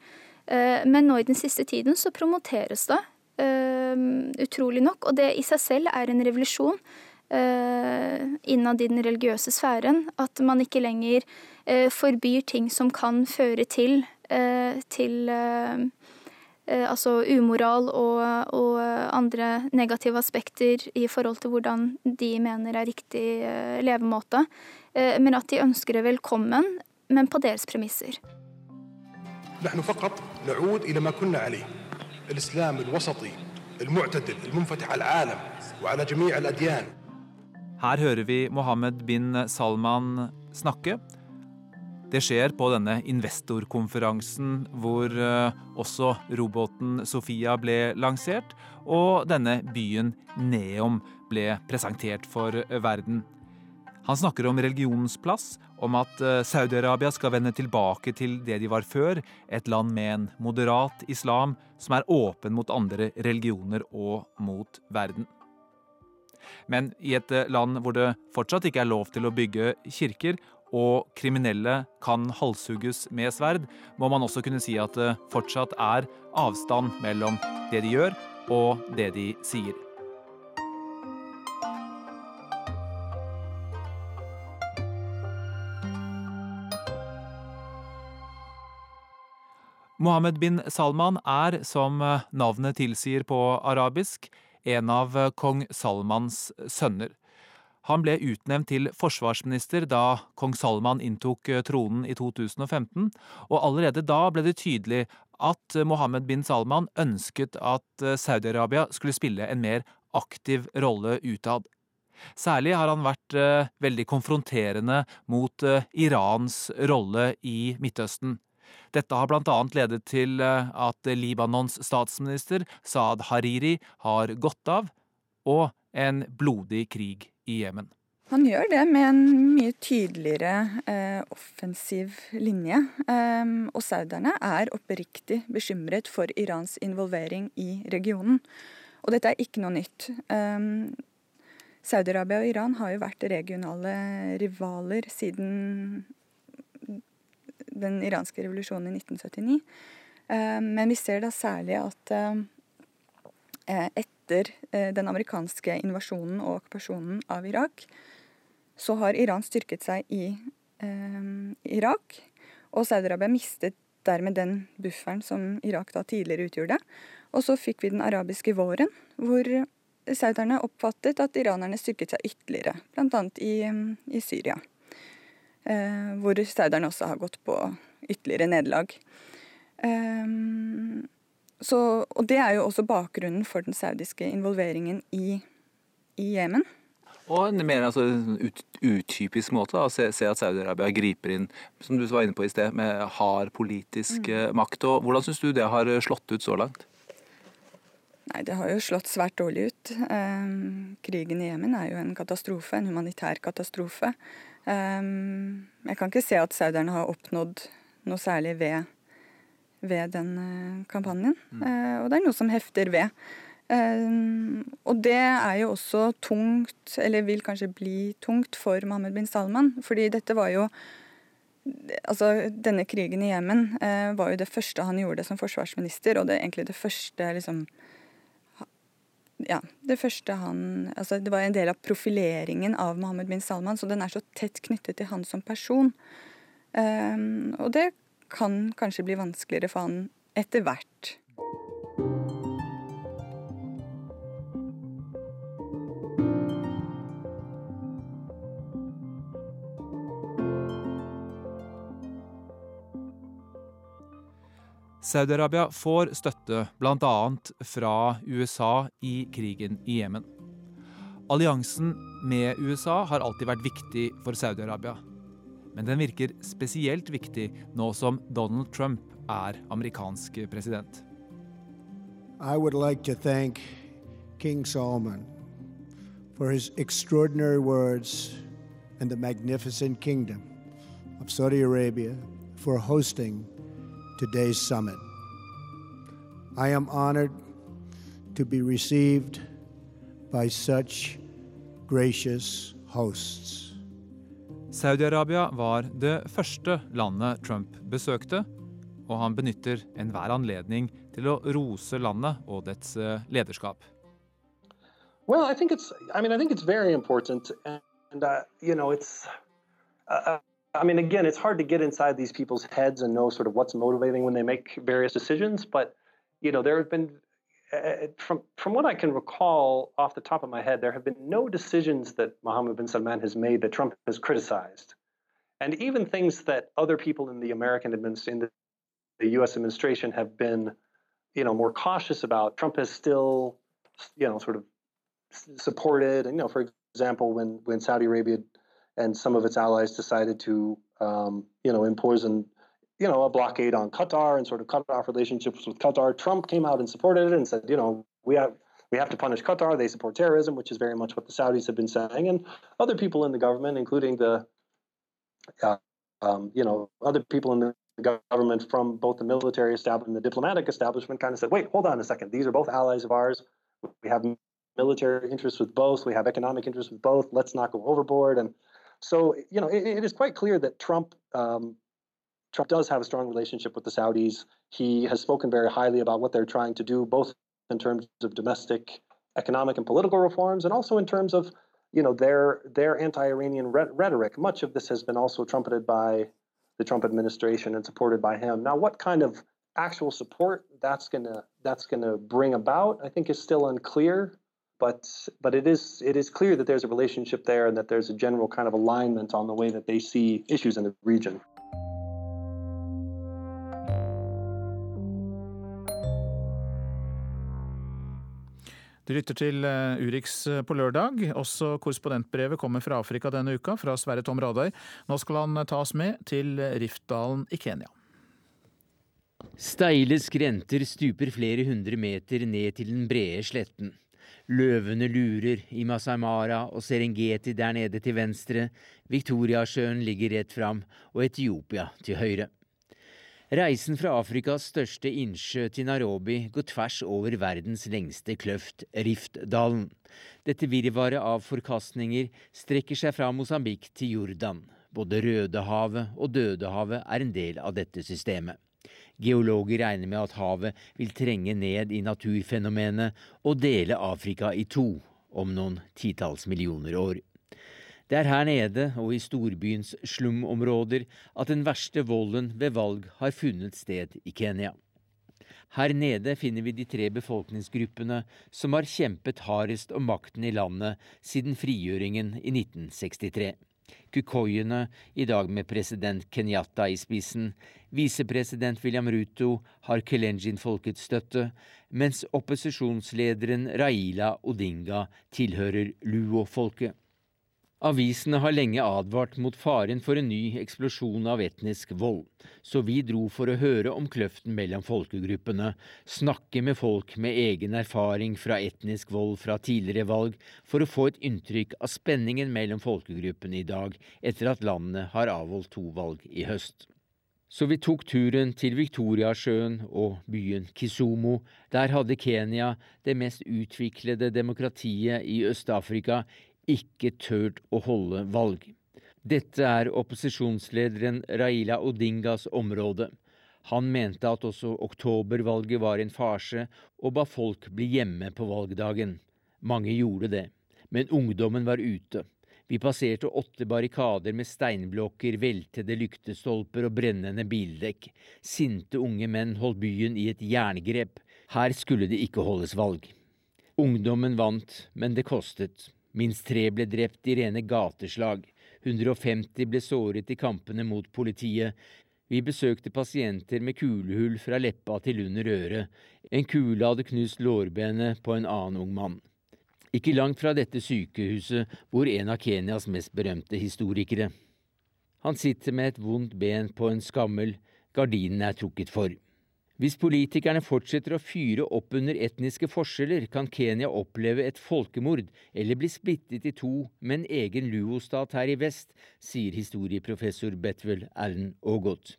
Men nå i den siste tiden så promoteres det, utrolig nok, og det i seg selv er en revolusjon. Eh, innad i den religiøse sfæren. At man ikke lenger eh, forbyr ting som kan føre til, eh, til altså umoral og, og, andre negative aspekter i forhold til hvordan de mener er riktig levemåte. Men at de ønsker det velkommen, men på deres premisser. نحن فقط نعود إلى ما كنا عليه الإسلام الوسطي المعتدل المنفتح على العالم وعلى جميع الأديان her hører vi Mohammed bin Salman snakke. Det skjer på denne investorkonferansen hvor eh, også roboten Sofia ble lansert, og denne byen Neom ble presentert for verden. Han snakker om religionens plass, om at eh, Saudi-Arabia skal vende tilbake til det de var før, et land med en moderat islam som er åpen mot andre religioner og mot verden. Men i et eh, land hvor det fortsatt ikke er lov til å bygge kirker, og kriminelle kan halshugges med sverd, må man også kunne si at det fortsatt er avstand mellom det de gjør, og det de sier. Mohammed bin Salman er, som navnet tilsier på arabisk, en av eh, kong Salmans sønner. Han ble utnevnt til forsvarsminister da kong Salman inntok eh, tronen i 2015, og allerede da ble det tydelig at Mohammed bin Salman ønsket at eh, Saudi-Arabia skulle spille en mer aktiv rolle utad. Særlig har han vært eh, veldig konfronterende mot eh, Irans rolle i Midtøsten. Dette har blant annet ledet til eh, at Libanons statsminister Saad Hariri har gått av, og en blodig krig i Jemen. Han gjør det med en mye tydeligere eh, offensiv linje. Eh, og sauderne er oppriktig bekymret for Irans involvering i regionen. Og dette er ikke noe nytt. Eh, Saudi-Arabia og Iran har jo vært regionale rivaler siden den iranske revolusjonen i 1979. Um, men vi ser da særlig at etter eh, den amerikanske invasjonen og okkupasjonen av Irak, så har Iran styrket seg i eh, Irak. Og Saudi-Arabia mistet dermed den bufferen som Irak da tidligere utgjorde. Og så fikk vi den arabiske våren, hvor sauderne oppfattet at iranerne styrket seg ytterligere, bl.a. I, i Syria. Eh, hvor sauderne også har gått på ytterligere nederlag. Eh, og det er jo også bakgrunnen for den saudiske involveringen i Jemen. Og en mer altså, ut, utypisk måte å se, se, at Saudi-Arabia griper inn som du var inne på i sted, med hard politisk mm. Eh, makt. Og hvordan syns du det har slått ut så langt? Nei, Det har jo slått svært dårlig ut. Eh, krigen i Jemen er jo en katastrofe, en humanitær katastrofe. Um, jeg kan ikke se at sauderne har oppnådd noe særlig ved, ved den uh, kampanjen. Mm. Uh, og det er noe som hefter ved. Um, og det er jo også tungt, eller vil kanskje bli tungt, for Mohammed bin Salman. Fordi dette var jo Altså, denne krigen i Jemen uh, var jo det første han gjorde som forsvarsminister, og det er egentlig det første liksom ja, det første han altså Det var en del av profileringen av Mohammed bin Salman, så den er så tett knyttet til han som person. Um, og det kan kanskje bli vanskeligere for han etter hvert. Saudi-Arabia får støtte bl.a. fra USA i krigen i Jemen. Alliansen med USA har alltid vært viktig for Saudi-Arabia. Men den virker spesielt viktig nå som Donald Trump er amerikansk president. I would like to thank King Solomon for his extraordinary words and the magnificent kingdom of Saudi Arabia for hosting today's summit. I am honored to be received by such gracious hosts. Saudi-Arabia var det første landet Trump besøkte, og han benytter enhver anledning til å rose landet og dets eh, lederskap. Well, I think it's. I mean, I think it's very important, and uh, you know, it's. Uh, uh I mean, again, it's hard to get inside these people's heads and know sort of what's motivating when they make various decisions. But you know, there have been, from from what I can recall off the top of my head, there have been no decisions that Mohammed bin Salman has made that Trump has criticized, and even things that other people in the American administration, the, the U.S. administration, have been, you know, more cautious about. Trump has still, you know, sort of supported, and you know, for example, when when Saudi Arabia and some of its allies decided to, um, you know, impose an, you know, a blockade on Qatar and sort of cut off relationships with Qatar. Trump came out and supported it and said, you know, we have we have to punish Qatar. They support terrorism, which is very much what the Saudis have been saying, and other people in the government, including the, uh, um, you know, other people in the government from both the military establishment and the diplomatic establishment, kind of said, wait, hold on a second. These are both allies of ours. We have military interests with both. We have economic interests with both. Let's not go overboard. And so, you know, it, it is quite clear that Trump um, Trump does have a strong relationship with the Saudis. He has spoken very highly about what they're trying to do, both in terms of domestic economic and political reforms, and also in terms of, you know, their their anti-Iranian rhetoric. Much of this has been also trumpeted by the Trump administration and supported by him. Now, what kind of actual support that's gonna that's gonna bring about, I think, is still unclear. But but it is it is clear that there's a relationship there and that there's a general kind of alignment on the way that they see issues in the region. Du lytter til eh, Urix eh, på lørdag. Også korrespondentbrevet kommer fra Afrika denne uka, fra Sverre Tom Radøy. Nå skal han ta oss med til Riftdalen i Kenya. Steile skrenter stuper flere hundre meter ned til den brede sletten. Løvene lurer i Masai Mara og Serengeti der nede til venstre, Viktoriasjøen ligger rett fram og Etiopia til høyre. Reisen fra Afrikas største innsjø til Nairobi går tvers over verdens lengste kløft, Riftdalen. Dette virvaret av forkastninger strekker seg fra Mosambik til Jordan. Både Rødehavet og Dødehavet er en del av dette systemet. Geologer regner med at havet vil trenge ned i naturfenomenet og dele Afrika i to om noen titalls millioner år. Det er her nede og i storbyens slumområder at den verste volden ved valg har funnet sted i Kenya. Her nede finner vi de tre befolkningsgruppene som har kjempet hardest om makten i landet siden frigjøringen i 1963. Kukoiene, i dag med president Kenyatta i spissen, visepresident William Ruto har Kelenjin-folkets støtte, mens opposisjonslederen Raila Odinga tilhører Luo-folket. Avisene har lenge advart mot faren for en ny eksplosjon av etnisk vold, så vi dro for å høre om kløften mellom folkegruppene, snakke med folk med egen erfaring fra etnisk vold fra tidligere valg, for å få et inntrykk av spenningen mellom folkegruppene i dag, etter at landet har avholdt to valg i høst. Så vi tok turen til Viktoriasjøen og byen Kisumu. Der hadde Kenya, det mest utviklede demokratiet i Øst-Afrika, ikke turt å holde valg. Dette er opposisjonslederen Raila Odingas område. Han mente at også oktobervalget var en farse, og ba folk bli hjemme på valgdagen. Mange gjorde det, men ungdommen var ute. Vi passerte åtte barrikader med steinblokker, veltede lyktestolper og brennende bildekk. Sinte unge menn holdt byen i et jerngrep. Her skulle det ikke holdes valg. Ungdommen vant, men det kostet. Minst tre ble drept i rene gateslag. 150 ble såret i kampene mot politiet. Vi besøkte pasienter med kulehull fra leppa til under øret. En kule hadde knust lårbenet på en annen ung mann. Ikke langt fra dette sykehuset bor en av Kenyas mest berømte historikere. Han sitter med et vondt ben på en skammel, gardinene er trukket for. Hvis politikerne fortsetter å fyre opp under etniske forskjeller, kan Kenya oppleve et folkemord eller bli splittet i to med en egen luo-stat her i vest, sier historieprofessor Betwell Allen Ogot.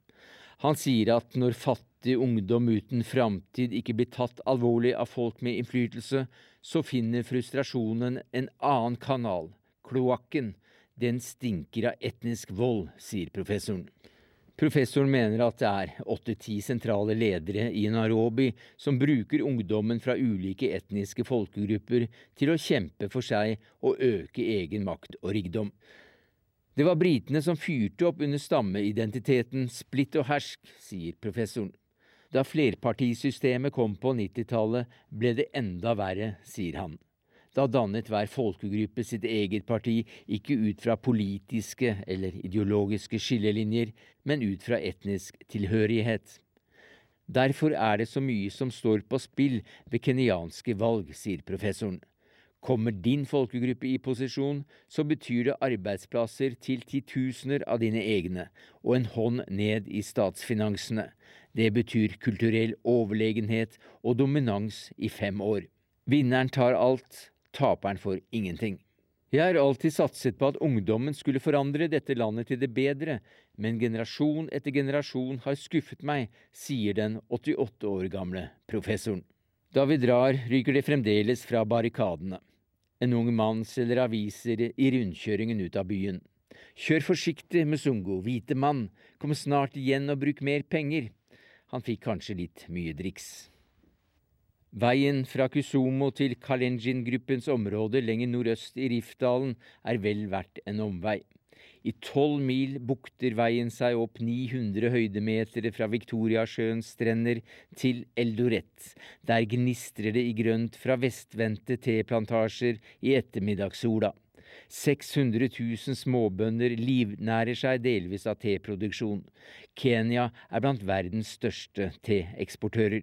Han sier at når fattig ungdom uten framtid ikke blir tatt alvorlig av folk med innflytelse, så finner frustrasjonen en annen kanal, kloakken. Den stinker av etnisk vold, sier professoren. Professoren mener at det er åtte-ti sentrale ledere i Nairobi som bruker ungdommen fra ulike etniske folkegrupper til å kjempe for seg og øke egen makt og rikdom. Det var britene som fyrte opp under stammeidentiteten splitt og hersk, sier professoren. Da flerpartisystemet kom på 90-tallet, ble det enda verre, sier han. Da dannet hver folkegruppe sitt eget parti, ikke ut fra politiske eller ideologiske skillelinjer, men ut fra etnisk tilhørighet. Derfor er det så mye som står på spill ved kenyanske valg, sier professoren. Kommer din folkegruppe i posisjon, så betyr det arbeidsplasser til titusener av dine egne, og en hånd ned i statsfinansene. Det betyr kulturell overlegenhet og dominans i fem år. Vinneren tar alt, taperen får ingenting. Jeg har alltid satset på at ungdommen skulle forandre dette landet til det bedre, men generasjon etter generasjon har skuffet meg, sier den 88 år gamle professoren. Da vi drar, ryker det fremdeles fra barrikadene. En ung mann selger aviser i rundkjøringen ut av byen. Kjør forsiktig, Musungo, hvite mann, kom snart igjen og bruk mer penger. Han fikk kanskje litt mye driks. Veien fra Kusumo til Kalenjin-gruppens område lenger nordøst i Rifdalen er vel verdt en omvei. I tolv mil bukter veien seg opp 900 høydemeter fra Viktoriasjøens strender til Eldoret. Der gnistrer det i grønt fra vestvendte teplantasjer i ettermiddagssola. 600 000 småbønder livnærer seg delvis av teproduksjon. Kenya er blant verdens største teeksportører.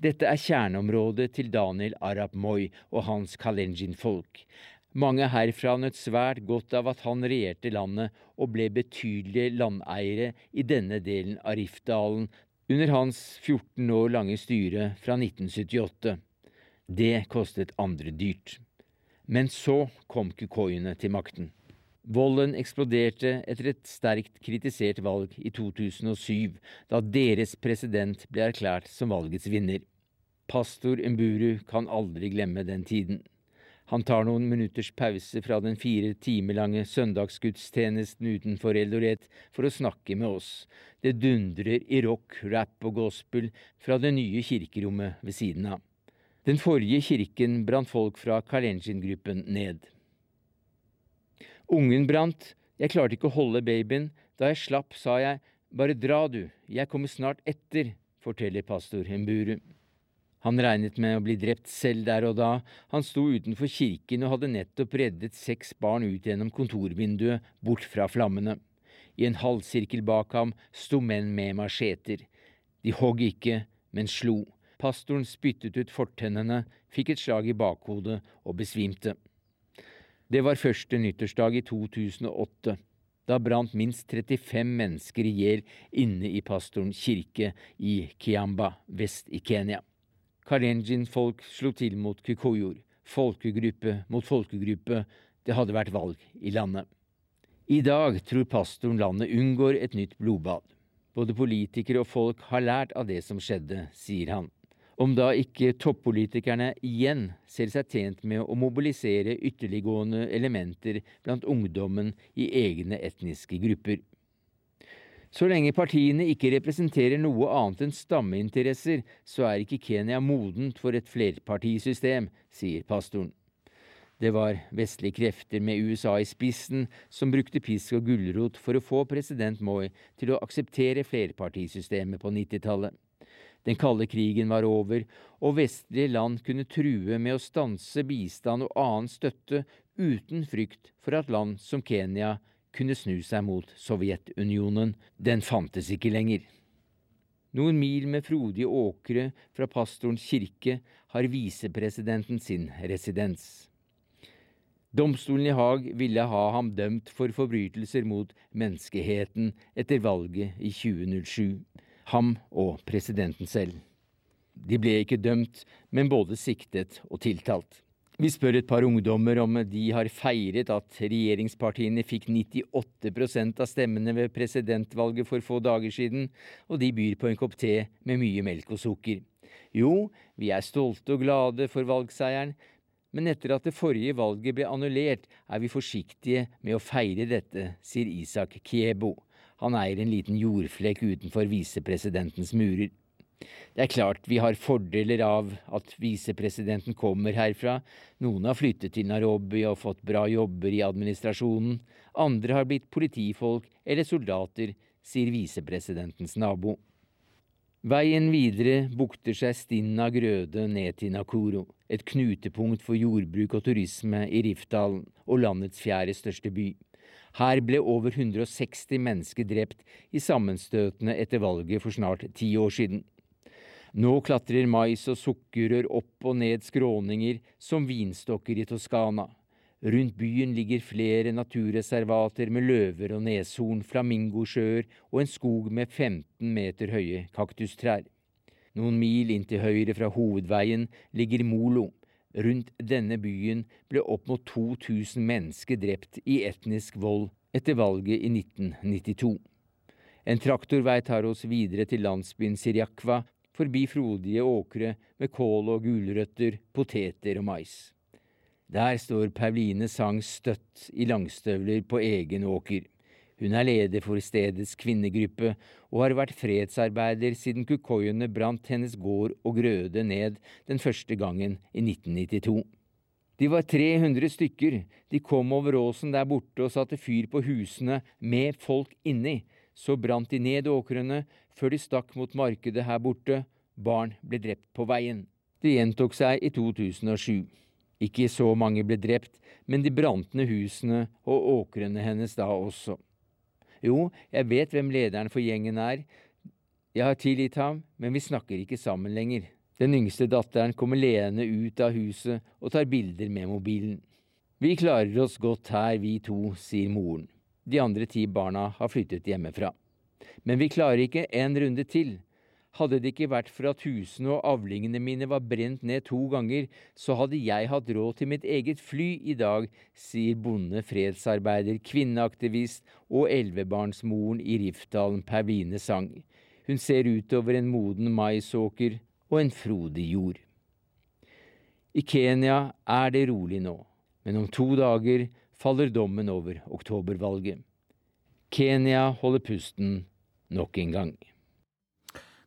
Dette er kjerneområdet til Daniel Arab Moi og hans Kalenjin-folk. Mange herfra nøt svært godt av at han regjerte landet og ble betydelige landeiere i denne delen av Rifdalen under hans 14 år lange styre fra 1978. Det kostet andre dyrt. Men så kom kukoiene til makten. Volden eksploderte etter et sterkt kritisert valg i 2007, da deres president ble erklært som valgets vinner. Pastor Mburu kan aldri glemme den tiden. Han tar noen minutters pause fra den fire timer lange søndagsgudstjenesten utenfor Eldoret for å snakke med oss. Det dundrer i rock, rap og gospel fra det nye kirkerommet ved siden av. Den forrige kirken brant folk fra Kalenjin-gruppen ned. Ungen brant, jeg klarte ikke å holde babyen. Da jeg slapp, sa jeg, bare dra du, jeg kommer snart etter, forteller pastor Hemburu. Han regnet med å bli drept selv der og da, han sto utenfor kirken og hadde nettopp reddet seks barn ut gjennom kontorvinduet, bort fra flammene. I en halvsirkel bak ham sto menn med macheter. De hogg ikke, men slo. Pastoren spyttet ut fortennene, fikk et slag i bakhodet og besvimte. Det var første nyttårsdag i 2008. Da brant minst 35 mennesker i hjel inne i pastorens kirke i Kiamba, vest i Kenya. Kalenjin-folk slo til mot Kikoyor, folkegruppe mot folkegruppe, det hadde vært valg i landet. I dag tror pastoren landet unngår et nytt blodbad. Både politikere og folk har lært av det som skjedde, sier han. Om da ikke toppolitikerne igjen ser seg tjent med å mobilisere ytterliggående elementer blant ungdommen i egne etniske grupper. Så lenge partiene ikke representerer noe annet enn stammeinteresser, så er ikke Kenya modent for et flerpartisystem, sier pastoren. Det var vestlige krefter med USA i spissen som brukte pisk og gulrot for å få president Moi til å akseptere flerpartisystemet på 90-tallet. Den kalde krigen var over, og vestlige land kunne true med å stanse bistand og annen støtte uten frykt for at land som Kenya kunne snu seg mot Sovjetunionen. Den fantes ikke lenger. Noen mil med frodige åkre fra pastorens kirke har visepresidenten sin residens. Domstolen i Haag ville ha ham dømt for forbrytelser mot menneskeheten etter valget i 2007. Ham og presidenten selv. De ble ikke dømt, men både siktet og tiltalt. Vi spør et par ungdommer om de har feiret at regjeringspartiene fikk 98% av stemmene ved presidentvalget for få dager siden, og de byr på en kopp te med mye melk og sukker. Jo, vi er stolte og glade for valgseieren, men etter at det forrige valget ble annullert, er vi forsiktige med å feire dette, sier Isak Kiebo. Han eier en liten jordflekk utenfor visepresidentens murer. Det er klart vi har fordeler av at visepresidenten kommer herfra. Noen har flyttet til Nairobi og fått bra jobber i administrasjonen. Andre har blitt politifolk eller soldater, sier visepresidentens nabo. Veien videre bukter seg stinn av grøde ned til Nakuro, et knutepunkt for jordbruk og turisme i Rifdalen og landets fjerde største by. Her ble over 160 mennesker drept i sammenstøtene etter valget for snart ti år siden. Nå klatrer mais og sukkerrør opp og ned skråninger som vinstokker i Toskana. Rundt byen ligger flere naturreservater med løver og neshorn, flamingosjøer og en skog med 15 meter høye kaktustrær. Noen mil inn til høyre fra hovedveien ligger Molo. Rundt denne byen ble opp mot 2000 mennesker drept i etnisk vold etter valget i 1992. En traktorvei tar oss videre til landsbyen Siriakva, forbi frodige åkre med kål og gulrøtter, poteter og mais. Der står Pauline Sang støtt i langstøvler på egen åker. Hun er leder for stedets kvinnegruppe og har vært fredsarbeider siden kukoiene brant hennes gård og grøde ned den første gangen i 1992. De var 300 stykker. De kom over åsen der borte og satte fyr på husene med folk inni. Så brant de ned åkrene før de stakk mot markedet her borte. Barn ble drept på veien. Det gjentok seg i 2007. Ikke så mange ble drept, men de brant ned husene og åkrene hennes da også. Jo, jeg vet hvem lederen for gjengen er. Jeg har tilgitt ham, men vi snakker ikke sammen lenger. Den yngste datteren kommer leende ut av huset og tar bilder med mobilen. Vi klarer oss godt her, vi to, sier moren. De andre ti barna har flyttet hjemmefra. Men vi klarer ikke en runde til. Hadde det ikke vært for at husene og avlingene mine var brent ned to ganger, så hadde jeg hatt råd til mitt eget fly i dag, sier bonde, fredsarbeider, kvinneaktivist og elvebarnsmoren i Rifdalen Pervine Sang. Hun ser utover en moden maisåker og en frodig jord. I Kenya er det rolig nå, men om to dager faller dommen over oktobervalget. Kenya holder pusten nok en gang.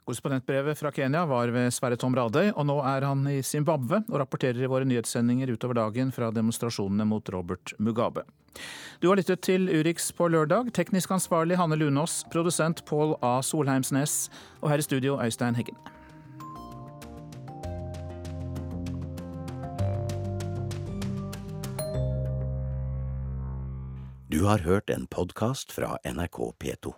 Korrespondentbrevet fra Kenya var ved Sverre Tom Radøy, og nå er han i Zimbabwe og rapporterer i våre nyhetssendinger utover dagen fra demonstrasjonene mot Robert Mugabe. Du har lyttet til Urix på lørdag. Teknisk ansvarlig Hanne Lunås, produsent Pål A. Solheimsnes, og her i studio Øystein Heggen. Du har hørt en podkast fra NRK P2.